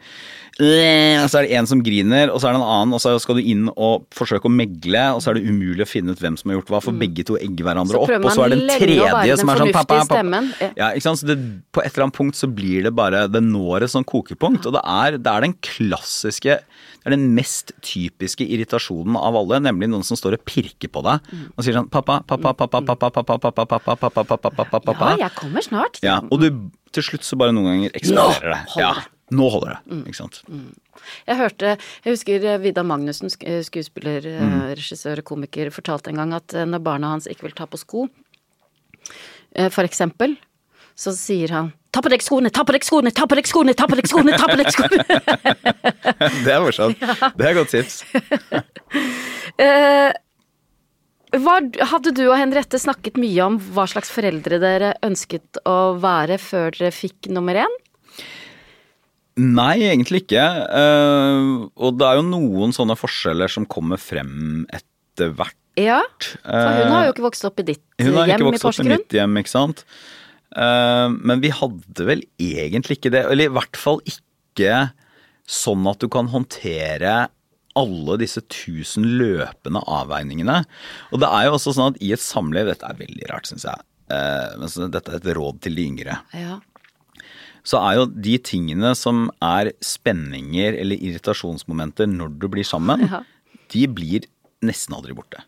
og så er det en som griner, og så er det en annen, og så skal du inn og forsøke å megle, og så er det umulig å finne ut hvem som har gjort hva, for begge to egger hverandre Mm. Opp, og så er det en tredje som er sånn pappa, pappa. Ja. Ikke sant? Så det, på et eller annet punkt så blir det bare Det når et sånn kokepunkt. Og det er, det er den klassiske Det er den mest typiske irritasjonen av alle, nemlig noen som står og pirker på deg og sier sånn Pappa, pappa, pappa, pappa, pappa, pappa, pappa, pappa, pappa, pappa, pappa, pappa, Ja, jeg kommer snart. Ja, og du til slutt så bare noen ganger eksploderer det. Ja. Nå holder det, ikke sant. Jeg hørte Jeg husker eh, Vidar Magnussen, eh, skuespiller, eh, Mm. regissør og komiker, fortalte en gang at når barna hans ikke vil ta på sko, for eksempel, så sier han Ta på deg skoene, ta på deg skoene, ta på deg skoene, ta på deg skoene, ta på deg skoene! Det er morsomt. Det er godt tips. Eh, hva, hadde du og Henriette snakket mye om hva slags foreldre dere ønsket å være før dere fikk nummer én? Nei, egentlig ikke. Eh, og det er jo noen sånne forskjeller som kommer frem etter hvert. Ja, for hun har jo ikke vokst opp i ditt hjem i Porsgrunn. Hun har ikke vokst opp i mitt hjem, ikke sant. Eh, men vi hadde vel egentlig ikke det. Eller i hvert fall ikke sånn at du kan håndtere alle disse tusen løpende avveiningene. Og det er jo også sånn at i et samliv, dette er veldig rart, syns jeg. eh, men så dette er et råd til de yngre. Ja. Så er jo de tingene som er spenninger eller irritasjonsmomenter når du blir sammen, Ja. de blir nesten aldri borte.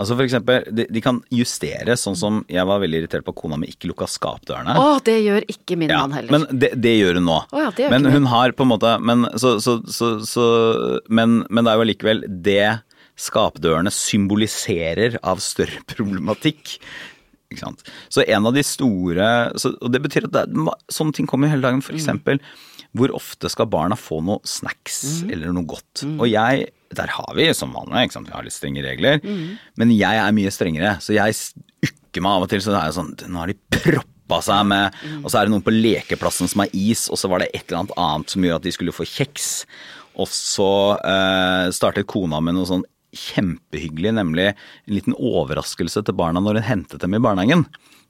Altså for eksempel, de, de kan justere, sånn som jeg var veldig irritert på at kona mi ikke lukka skapdørene. Å, det gjør ikke min Ja, mann heller. men det, det gjør hun nå. Å ja, det gjør men hun har på en måte Men, så, så, så, så, men, men det er jo allikevel det skapdørene symboliserer av større problematikk. Så en av de store så, Og det betyr at det, sånne ting kommer hele dagen. For Mm. eksempel, hvor ofte skal barna få noe snacks Mm. eller noe godt? Og jeg Der har vi som vanlig, ikke sant, vi har litt strenge regler. Mm. Men jeg er mye strengere, så jeg ukker meg av og til. Så det er jo sånn Nå har de proppa seg med Mm. Og så er det noen på lekeplassen som har is, og så var det et eller annet annet som gjorde at de skulle få kjeks. Og så eh, startet kona med noe sånn kjempehyggelig, nemlig en liten overraskelse til barna når hun hentet dem i barnehagen.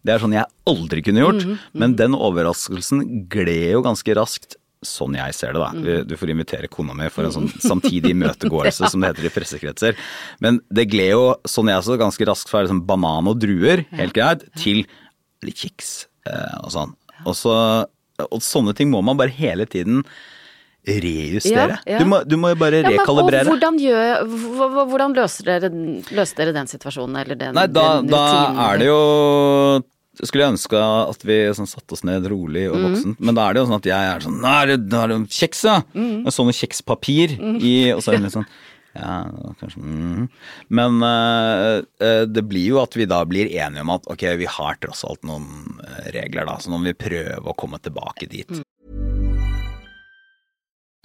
Det er sånn jeg aldri kunne gjort, men den overraskelsen gled jo ganske raskt. Sånn jeg ser det, da. Du får invitere kona mi for en sånn samtidig imøtegåelse, som det heter i pressekretser. Men det gled jo, sånn jeg så, ganske raskt fra liksom banan og druer, helt greit, til litt kjeks eh, og sånn. Og, så, og sånne ting må man bare hele tiden rejustere. Ja, ja. Du, må, du må jo bare Ja, men, rekalibrere. Og hvordan, gjør, hv- hv- hvordan løser, dere, løser dere den situasjonen, eller den, Nei, da, den da er det jo Skulle jeg ønske at vi sånn, satte oss ned rolig og voksent, men da er det jo sånn at jeg er sånn er det kjeks, ja! Med sånne kjekspapir i Og så er det litt sånn ja, kanskje mm. Men uh, det blir jo at vi da blir enige om at ok, vi har tross alt noen eh, regler, da, så nå må vi prøve å komme tilbake dit.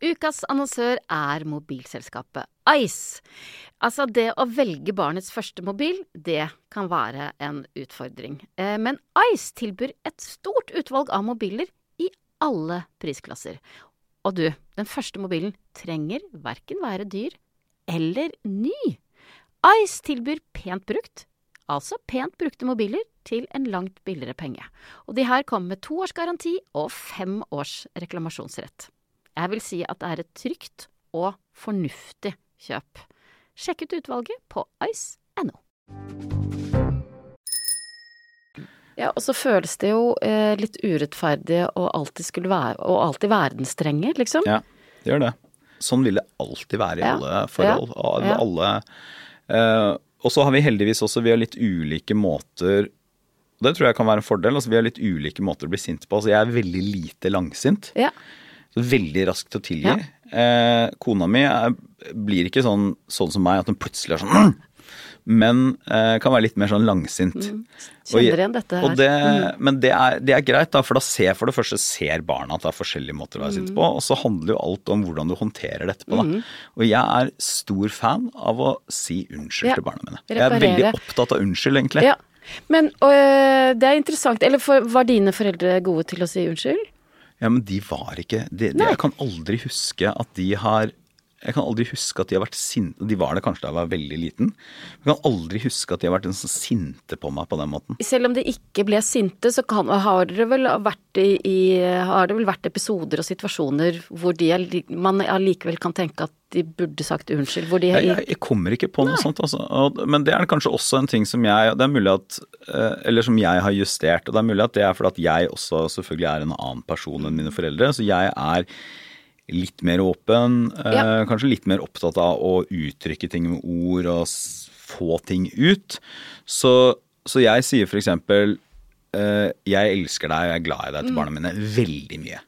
Ukas annonsør er mobilselskapet Ice. Altså, det å velge barnets første mobil, det kan være en utfordring. Eh, Men Ice tilbyr et stort utvalg av mobiler i alle prisklasser. Og du, den første mobilen trenger verken være dyr eller ny. Ice tilbyr pent brukt, altså pent brukte mobiler, til en langt billigere penge. Og de her kommer med to års garanti og fem års reklamasjonsrett. Jeg vil si at det er et trygt og fornuftig kjøp. Sjekk ut utvalget på ice.no. Ja, og så føles det jo eh, litt urettferdig å alltid skulle være, å alltid være den strenge, liksom. Ja, det gjør det. Sånn vil det alltid være i Ja, alle forhold. ja, ja. Alle, eh, og så har vi heldigvis også vi har litt ulike måter og Det tror jeg kan være en fordel. altså Vi har litt ulike måter å bli sint på. altså Jeg er veldig lite langsint. Ja. Veldig raskt til å tilgi. Ja. Eh, kona mi er, blir ikke sånn, sånn som meg, at hun plutselig er sånn «Mm!» Men eh, kan være litt mer sånn langsint. Mm. Kjenner igjen dette her. Og det, Men det er, det er greit, da, for da ser for det første ser barna at det er forskjellige måter å være Mm. sint på. Og så handler jo alt om hvordan du håndterer det etterpå. Da. Og jeg er stor fan av å si unnskyld Ja. til barna mine. Jeg er Reparere. veldig opptatt av unnskyld, egentlig. Ja. Men øh, det er interessant. Eller for, var dine foreldre gode til å si unnskyld? Ja, men de var ikke de, de, Jeg kan aldri huske at de har jeg kan aldri huske at de har vært sinte De var det kanskje da jeg var veldig liten. Jeg kan aldri huske at de har vært sånn sinte på meg på den måten. Selv om de ikke ble sinte, så kan, har, det vel vært i, i, har det vel vært episoder og situasjoner hvor de man allikevel kan tenke at de burde sagt unnskyld? Hvor de jeg, jeg, jeg kommer ikke på noe Nei. sånt, altså. Og, men det er kanskje også en ting som jeg Det er mulig at eh, Eller som jeg har justert. Og det er mulig at det er fordi at jeg også selvfølgelig er en annen person enn mine foreldre. Så jeg er litt mer åpen. Eh, ja. Kanskje litt mer opptatt av å uttrykke ting med ord og få ting ut. Så, så jeg sier for eksempel eh, 'jeg elsker deg og jeg er glad i deg' til mm. barna mine veldig mye.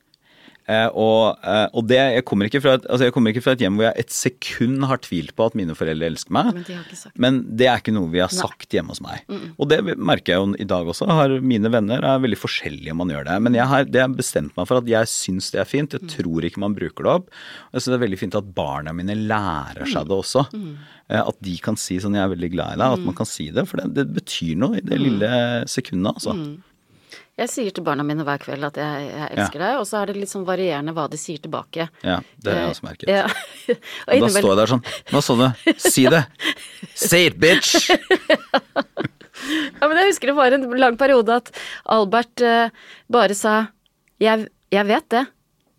Eh, og, eh, og, det, jeg kommer, et, altså jeg kommer, ikke fra et, hjem hvor jeg et sekund har tvilt på at mine foreldre elsker meg. Men, de men det er ikke noe vi har sagt Nei. hjemme hos meg. Mm. Og det merker jeg jo i dag også. Har, mine venner er veldig forskjellige om man gjør det. Men jeg har, det har bestemt meg for at jeg syns det er fint. Jeg mm. tror ikke man bruker det opp. Jeg syns det er veldig fint at barna mine lærer seg det også. Mm. Eh, at de kan si sånn 'jeg er veldig glad i deg'. At mm. man kan si det. For det, det betyr noe i det mm. lille sekundet, altså. Jeg sier til barna mine hver kveld at jeg, jeg elsker ja. deg, og så er det litt sånn varierende hva de sier tilbake. Ja, det har jeg også merket. Ja. og, da står jeg der sånn Hva sa du? Si det! Say it, bitch! ja, men jeg husker det var en lang periode at Albert uh, bare sa jeg, jeg vet det.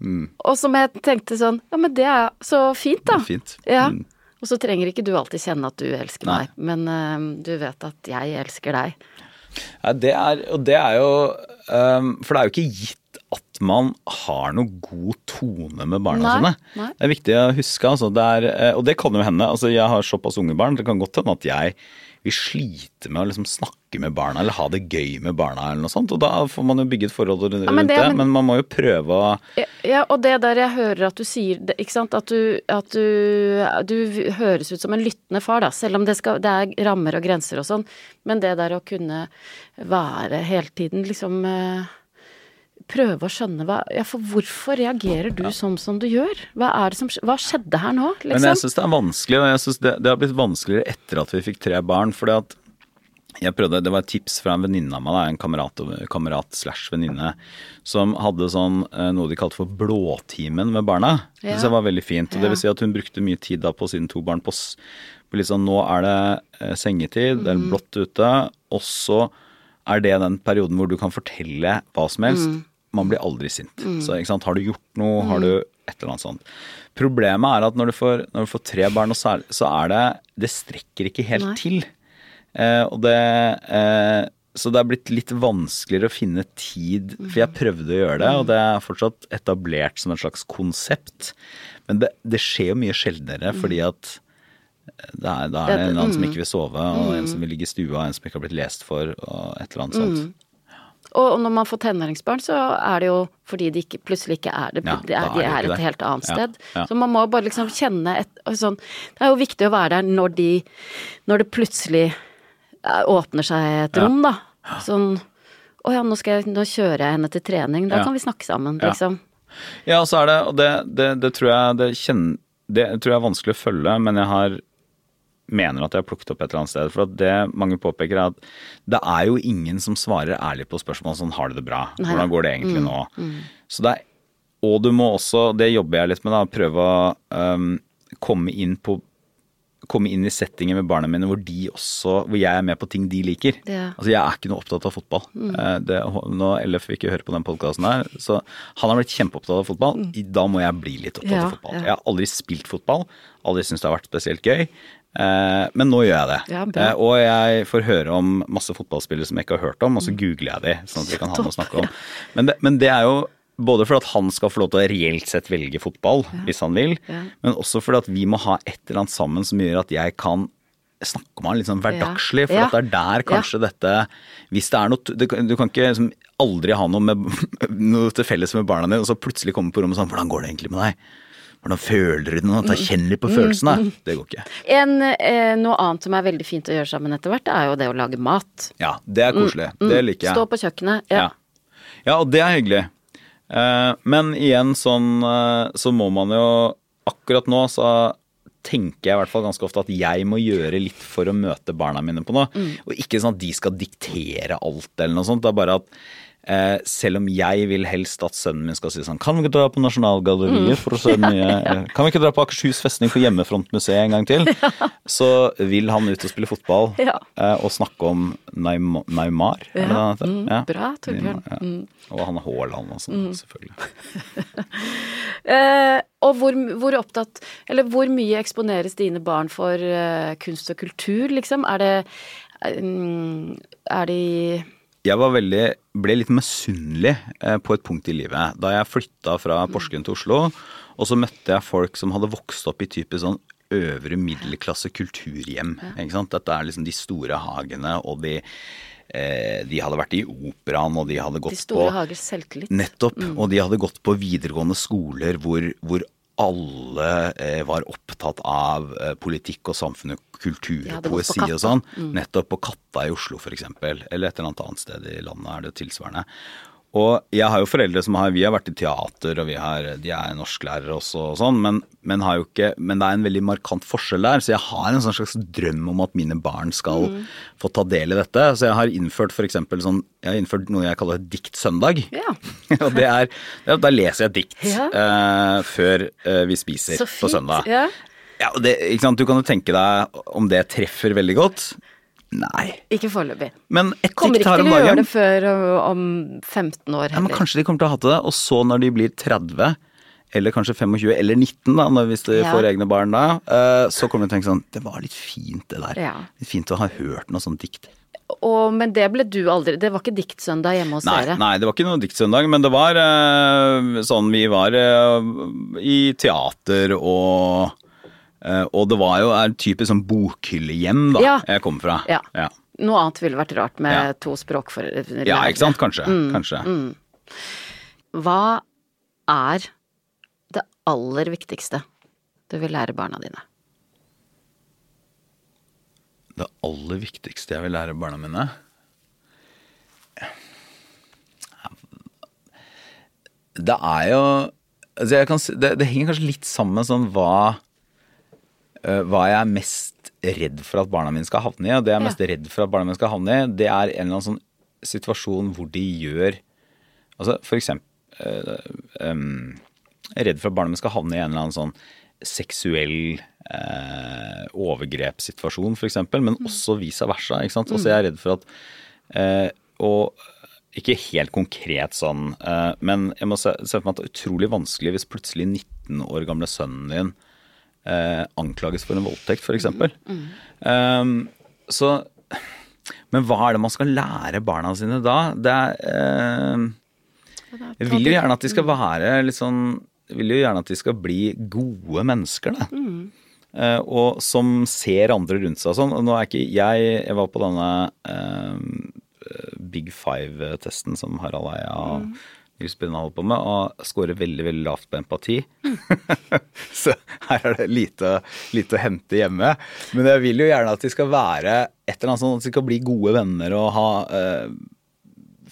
Mm. Og som jeg tenkte sånn Ja, men det er så fint, da. Fint. Ja. Mm. Og så trenger ikke du alltid kjenne at du elsker Nei. meg, men uh, du vet at jeg elsker deg. Ja, det er, og det er jo For det er jo ikke gitt at man har noe god tone med barna nei, sine. Nei. Det er viktig å huske. Altså, det er, eh, og det kan jo hende. Altså, jeg har såpass unge barn. Det kan godt hende at jeg vi sliter med å liksom snakke med barna eller ha det gøy med barna. eller noe sånt, og Da får man jo bygget forhold rundt ja, men det, det, men man må jo prøve å Ja, og det der jeg hører at du sier ikke sant, at du, at du, du høres ut som en lyttende far, da, selv om det, skal, det er rammer og grenser og sånn, men det der å kunne være hele tiden liksom eh, prøve å skjønne hva, ja, for hvorfor reagerer du sånn som du gjør? Hva, det som, hva skjedde her nå, liksom? Men jeg syns det er vanskelig, og jeg synes det, det, har blitt vanskeligere etter at vi fikk tre barn. fordi at jeg prøvde, Det var et tips fra en venninne av meg, en kamerat, kamerat slash venninne, som hadde sånn eh, noe de kalte for blåtimen med barna. Ja. Det var veldig fint. og. Det vil si at hun brukte mye tid da på sine to barn på, på sånn Nå er det eh, sengetid, det er mm. blått ute, og så er det den perioden hvor du kan fortelle hva som helst. Mm man blir aldri sint. Mm. Så har du gjort noe, har du et eller annet sånt. Problemet er at når du får, når du får tre barn, er, så er, det Det strekker ikke helt Nei. til. Eh, og det eh, Så det er blitt litt vanskeligere å finne tid, for jeg prøvde å gjøre det, og det er fortsatt etablert som et slags konsept. Men det, det skjer jo mye sjeldnere, fordi at det er, da er det en annen som ikke vil sove, og en som vil ligge i stua, en som ikke har blitt lest for, og et eller annet sånt. Og når man får tenåringsbarn, så er det jo fordi de ikke, plutselig ikke er det. Ja, de er, de er et helt annet sted. Ja, ja. Så man må bare liksom kjenne et sånn Det er jo viktig å være der når de Når det plutselig eh, åpner seg et rom, da. Sånn Å ja, nå, skal jeg, nå kjører jeg henne til trening. Da kan vi snakke sammen, liksom. Ja, så er det Og det, det, det tror jeg det, kjenner, det tror jeg er vanskelig å følge, men jeg har mener at jeg har plukket opp et eller annet sted. For det mange påpeker er at det er jo ingen som svarer ærlig på spørsmål sånn har du det bra, hvordan går det egentlig mm, nå. Mm. Så det er, og du må også, det jobber jeg litt med, da, prøve å um, komme inn på komme inn i settinger med barna mine hvor de også, hvor jeg er med på ting de liker. Ja. Altså Jeg er ikke noe opptatt av fotball. Mm. Eh, det, nå LF ikke høre på den podkasten her, så han har blitt kjempeopptatt av fotball. Mm. Da må jeg bli litt opptatt ja, av fotball. Ja. Jeg har aldri spilt fotball, aldri syntes det har vært spesielt gøy. Eh, men nå gjør jeg det. Ja, eh, og jeg får høre om masse fotballspillere som jeg ikke har hørt om, og så mm. googler jeg de, sånn at vi kan ha noe å snakke om. Men det, men det, er jo både for at han skal få lov til å reelt sett velge fotball, ja. hvis han vil, ja. men også fordi at vi må ha et eller annet sammen som gjør at jeg kan snakke om han litt sånn hverdagslig. For at det er der kanskje dette Hvis det er noe Du kan ikke liksom aldri ha noe, med, noe til felles med barna dine, og så plutselig komme på rommet sånn Hvordan går det egentlig med deg? Hvordan føler du noe? Ta kjenn litt på følelsene. Mm. Det går ikke. En, eh, noe annet som er veldig fint å gjøre sammen etter hvert, er jo det å lage mat. Ja, det er koselig. Mm. Det liker jeg. Stå på kjøkkenet. Ja. ja. ja og det er hyggelig. Eh, men igjen sånn eh, så må man jo Akkurat nå så tenker jeg i hvert fall ganske ofte at jeg må gjøre litt for å møte barna mine på noe. Mm. Og ikke sånn at de skal diktere alt eller noe sånt. Det er bare at Eh, selv om jeg vil helst at sønnen min skal si sånn Kan vi ikke dra på Nasjonalgalleriet for å se mye? ja. eh, Kan vi ikke dra på Akershus festning på Hjemmefrontmuseet en gang til? Så vil han ut og spille fotball Ja. eh, og snakke om Neym- Neymar. er det Ja, mm, bra, Torbjørn. Ja. Og han Haaland og sånn, selvfølgelig. Eh, og hvor, hvor opptatt Eller hvor mye eksponeres dine barn for uh, kunst og kultur, liksom? Er det um, Er de Jeg var veldig, ble litt misunnelig eh, på et punkt i livet. Da jeg flytta fra Porsgrunn til Oslo, og så møtte jeg folk som hadde vokst opp i type sånn øvre middelklasse kulturhjem. Dette er liksom de store hagene, og de, eh, de hadde vært i operaen, og de hadde gått De store på. Nettopp. Og de hadde gått på videregående skoler hvor, hvor alle eh, var opptatt av eh, politikk og samfunn og kultur og poesi og sånn. Nettopp på Katta i Oslo f.eks. Eller et eller annet annet sted i landet er det tilsvarende. Og jeg har jo foreldre som har Vi har vært i teater, og vi har, de er norsklærere også og sånn, men, men, ikke, men det er en veldig markant forskjell der. Så jeg har en sånn slags drøm om at mine barn skal Mm. få ta del i dette. Så jeg har innført f.eks. sånn Jeg har innført noe jeg kaller diktsøndag. Ja. og det er, ja, da leser jeg dikt Ja. uh, før uh, vi spiser på søndag. Ja. Ja, det? Du kan jo tenke deg om det treffer veldig godt. Nei. Ikke foreløpig. Men et Kommer dikt ikke til å gjøre det før om 15 år Ja, men heller. kanskje de kommer til å ha til det. Og så når de blir 30, eller kanskje 25, eller 19, da, hvis de Ja. får egne barn da, så kommer de til å tenke sånn Det var litt fint, det der. Ja. Litt fint å ha hørt noe sånt dikt. Og, men det ble du aldri Det var ikke diktsøndag hjemme hos Nei, dere? nei, det var ikke noe diktsøndag, men det var sånn Vi var i teater og Og det var jo en type sånn bokhyllehjem da Ja. jeg kom fra. Ja. ja. Noe annet ville vært rart med Ja. to språkforeldre. Ja, ikke sant? Kanskje. Kanskje. Hva er det aller viktigste du vil lære barna dine? Det aller viktigste jeg vil lære barna mine Det er jo altså kan, det, det henger kanskje litt sammen med sånn hva eh, Hva jeg er mest redd for at barna mine skal havne i. Og det jeg er mest redd for at barna mine skal havne i, det er en eller annen sånn situasjon hvor de gjør Altså for eksempel eh, em, Jeg er redd for at barna mine skal havne i en eller annen sånn seksuell eh, overgrepssituasjon, f.eks., men også vice versa. ikke sant? Altså jeg er redd for at eh, Og ikke helt konkret sånn, eh, men jeg må se, se for meg at det er utrolig vanskelig hvis plutselig 19 år gamle sønnen din eh, anklages for en voldtekt, f.eks. Um, så Men hva er det man skal lære barna sine da? Det er eh, Jeg vil jo gjerne at de skal være litt sånn Jeg vil jo gjerne at de skal bli gode mennesker, da. Eh, og som ser andre rundt seg og sånn. Og nå er ikke jeg Jeg var på denne uh, Big Five-testen som Harald Eia og Nils Brenna holder på med, og scorer veldig veldig lavt på empati. Så her er det lite, lite å hente hjemme. Men jeg vil jo gjerne at de skal være et eller annet sånn at de skal bli gode venner og ha øh,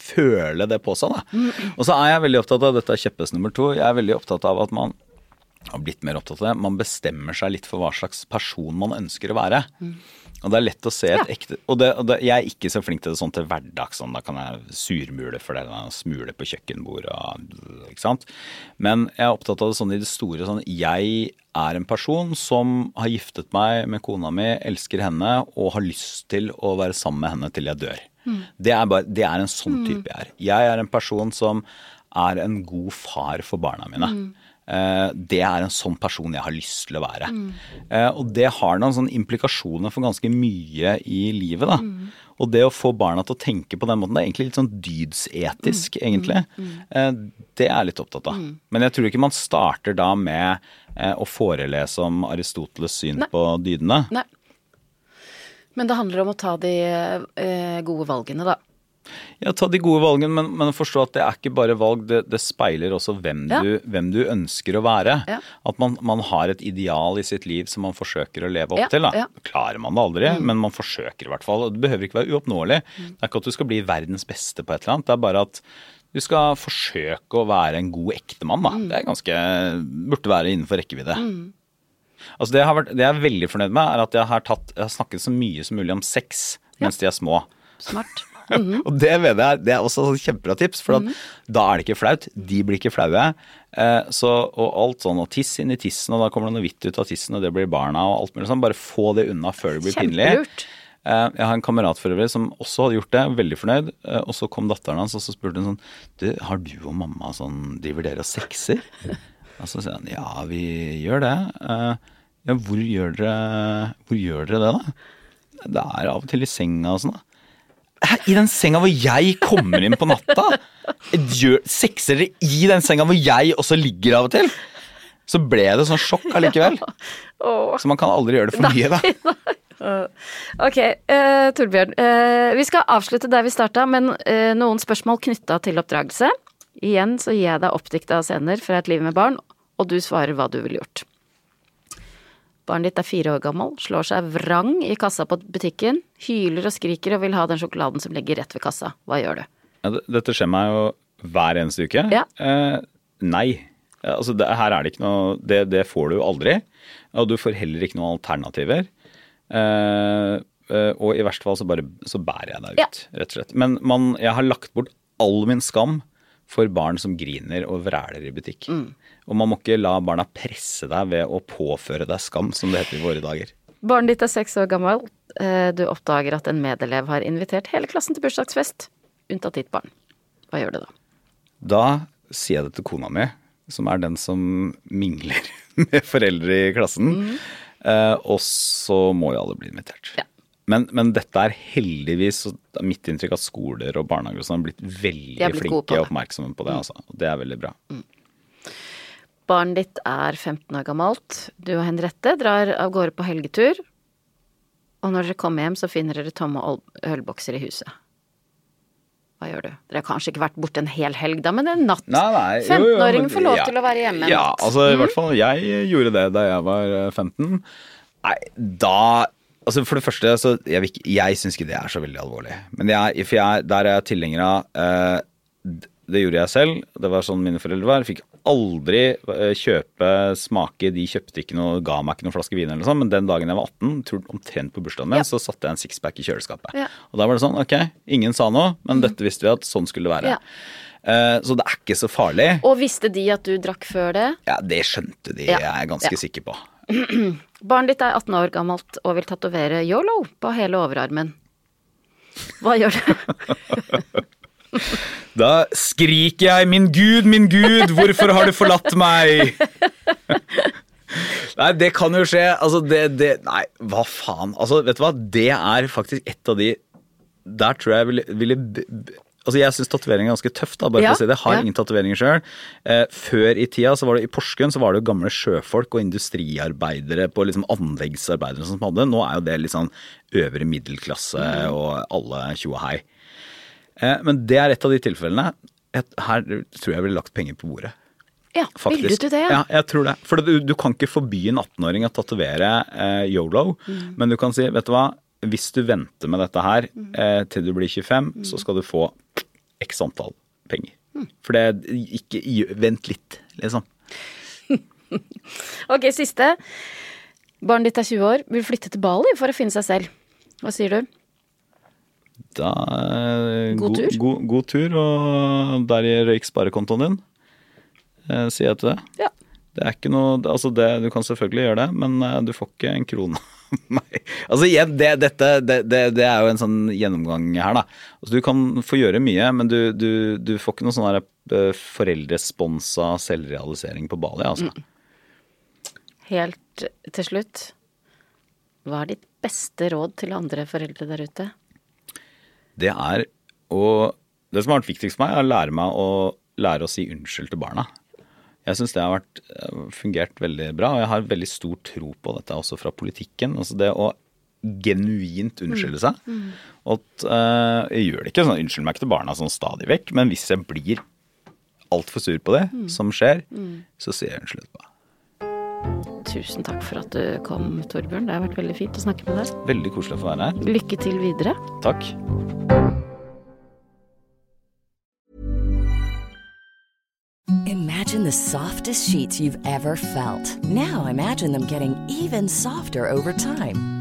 føle det på seg. Da. Og så er jeg veldig opptatt av dette er kjepphest nummer to. Jeg er veldig opptatt av at man har blitt mer opptatt av det. Man bestemmer seg litt for hva slags person man ønsker å være. Og det er lett å se et ekte Og, det, og det, jeg er ikke så flink til det sånn til hverdags. Sånn, da kan jeg surmule for det, da, smule på kjøkkenbordet og Ikke sant. Men jeg er opptatt av det sånn i det store. Sånn, jeg er en person som har giftet meg med kona mi, elsker henne og har lyst til å være sammen med henne til jeg dør. Det, er bare, det er en sånn type jeg er. Jeg er en person som er en god far for barna mine. Eh, Det er en sånn person jeg har lyst til å være. Eh, Og det har noen sånne implikasjoner for ganske mye i livet. da. Og det å få barna til å tenke på den måten, det er egentlig litt sånn dydsetisk, egentlig. Eh, Det er jeg litt opptatt av. Men jeg tror ikke man starter da med eh, å forelese om Aristoteles' syn Nei. på dydene. Nei. Men det handler om å ta de eh, gode valgene, da. Ja, ta de gode valgene, men, men forstå at det er ikke bare valg, det, det speiler også hvem, Ja. du, hvem du ønsker å være. Ja. At man, man har et ideal i sitt liv som man forsøker å leve opp Ja, til. Da. Klarer man det aldri, men man forsøker i hvert fall. Det behøver ikke være uoppnåelig. Det er ikke at du skal bli verdens beste på et eller annet, det er bare at du skal forsøke å være en god ektemann. Da. Det er ganske, burde være innenfor rekkevidde. Altså det, jeg har vært, det jeg er veldig fornøyd med, er at jeg har, tatt, jeg har snakket så mye som mulig om sex mens de er små. Smart. og det mener jeg det er også et kjempebra tips, for at da er det ikke flaut. De blir ikke flaue. Eh, så, og alt sånn, og tiss inn i tissen, og da kommer det noe hvitt ut av tissen, og det blir barna, og alt mulig sånn. Bare få det unna før det blir pinlig. Eh, Jeg har en kamerat for øvrig som også hadde gjort det, veldig fornøyd. Eh, Og så kom datteren hans og så spurte hun sånn Du, har du og mamma sånn Driver dere og sexer? Og så sier han ja, vi gjør det. Eh, Ja, hvor gjør dere, hvor gjør dere det, da? Det er av og til i senga og sånn, da. I den senga hvor jeg kommer inn på natta? Sexer dere i den senga hvor jeg også ligger av og til? Så ble det sånn sjokk allikevel. Åh. Så man kan aldri gjøre det for mye, da. Ok, uh, Torbjørn. Uh, vi skal avslutte der vi starta, men uh, noen spørsmål knytta til oppdragelse. Igjen så gir jeg deg oppdikta scener fra et liv med barn, og du svarer hva du ville gjort. Barnet ditt er fire år gammel, slår seg vrang i kassa på butikken, hyler og skriker og vil ha den sjokoladen som ligger rett ved kassa. Hva gjør du? Ja, dette skjer meg jo hver eneste uke. Ja. Eh, nei. Altså, det, her er det ikke noe det, det får du aldri. Og du får heller ikke noen alternativer. Eh, eh, og i verste fall så bare så bærer jeg deg ut, rett og slett. Men man, jeg har lagt bort all min skam for barn som griner og vræler i butikk. Og man må ikke la barna presse deg ved å påføre deg skam, som det heter i våre dager. Barnet ditt er seks år gammel. Eh, Du oppdager at en medelev har invitert hele klassen til bursdagsfest, unntatt ditt barn. Hva gjør du da? Da sier jeg det til kona mi, som er den som mingler med foreldre i klassen. Mm. og så må jo alle bli invitert. Ja. Men, men dette er heldigvis er mitt inntrykk at skoler og barnehager og sånn har blitt veldig blitt flinke og oppmerksomme på det. Altså. Og det er veldig bra. Barnet ditt er 15 år gammelt. Du og Henriette drar av gårde på helgetur. Og når dere kommer hjem, så finner dere tomme ølbokser i huset. Hva gjør du? Dere har kanskje ikke vært borte en hel helg, da, men en natt. Nei, nei, jo, jo, 15-åringen får lov ja. til å være hjemme en Ja, natt. Mm. altså i hvert fall jeg gjorde det da jeg var eh, 15. Nei, da Altså For det første, så jeg, ikke- jeg syns ikke det er så veldig alvorlig. Men jeg, for jeg, der er jeg tilhenger av eh, Det gjorde jeg selv. Det var sånn mine foreldre var. Fikk aldri eh, kjøpe, smake. De kjøpte ikke noe, ga meg ikke noen flaske vin eller sånt, Men den dagen jeg var 18, tror omtrent på bursdagen min, Ja. så satte jeg en sixpack i kjøleskapet. Ja. Og da var det sånn, ok, ingen sa noe, men dette visste vi at sånn skulle det være. Ja. Eh, så det er ikke så farlig. Og visste de at du drakk før det? Ja, det skjønte de, jeg er ganske sikker på. Barnet ditt er 18 år gammelt og vil tatovere yolo på hele overarmen. Hva gjør du? Da skriker jeg 'min Gud, min Gud, hvorfor har du forlatt meg'? Nei, det kan jo skje. Altså, det, det Nei, hva faen. Altså, vet du hva, det er faktisk et av de Der tror jeg ville, ville Altså, Jeg syns tatovering er ganske tøft. da, bare Ja, for å si det. Jeg har ja. ingen tatoveringer sjøl. Eh, før i tida, så var det i Porsgrunn, så var det jo gamle sjøfolk og industriarbeidere på liksom anleggsarbeidere som hadde. Nå er jo det litt sånn øvre middelklasse Mm. og alle tjo og hei. Eh, men det er et av de tilfellene. Her tror jeg ville lagt penger på bordet. Ja, Faktisk. ville du det? Ja, jeg tror det. For du, du kan ikke forby en 18-åring å tatovere eh, yolo, Mm. men du kan si, vet du hva, hvis du venter med dette her Mm. eh, til du blir 25, så skal du få x antall penger. Mm. For det ikke Vent litt, liksom. Ok, siste. Barnet ditt er 20 år, vil flytte til Bali for å finne seg selv. Hva sier du? Da eh, God tur. God, god tur, og der røyk sparekontoen din, eh, sier jeg til det. Ja. Det er ikke noe Altså, det, du kan selvfølgelig gjøre det, men eh, du får ikke en krone av meg. Altså igjen, det, dette det, det, er jo en sånn gjennomgang her, da. Altså, du kan få gjøre mye, men du, du, du får ikke noe sånn foreldresponsa selvrealisering på Bali, altså. Helt til slutt. Hva er ditt beste råd til andre foreldre der ute? Det er å Det som har vært viktigst for meg, er å lære meg å lære å si unnskyld til barna. Jeg syns det har vært, eh, fungert veldig bra, og jeg har veldig stor tro på dette også fra politikken. Altså det å genuint unnskylde seg. Og at, uh, jeg gjør det ikke sånn, unnskyld meg ikke til barna sånn stadig vekk, men hvis jeg blir altfor sur på det som skjer, så sier jeg unnskyld etterpå. Tusen takk for at du kom, Torbjørn. Det har vært veldig fint å snakke med deg. Veldig koselig å få være her. Lykke til videre. Takk. Imagine the softest sheets you've ever felt. Now imagine them getting even softer over time.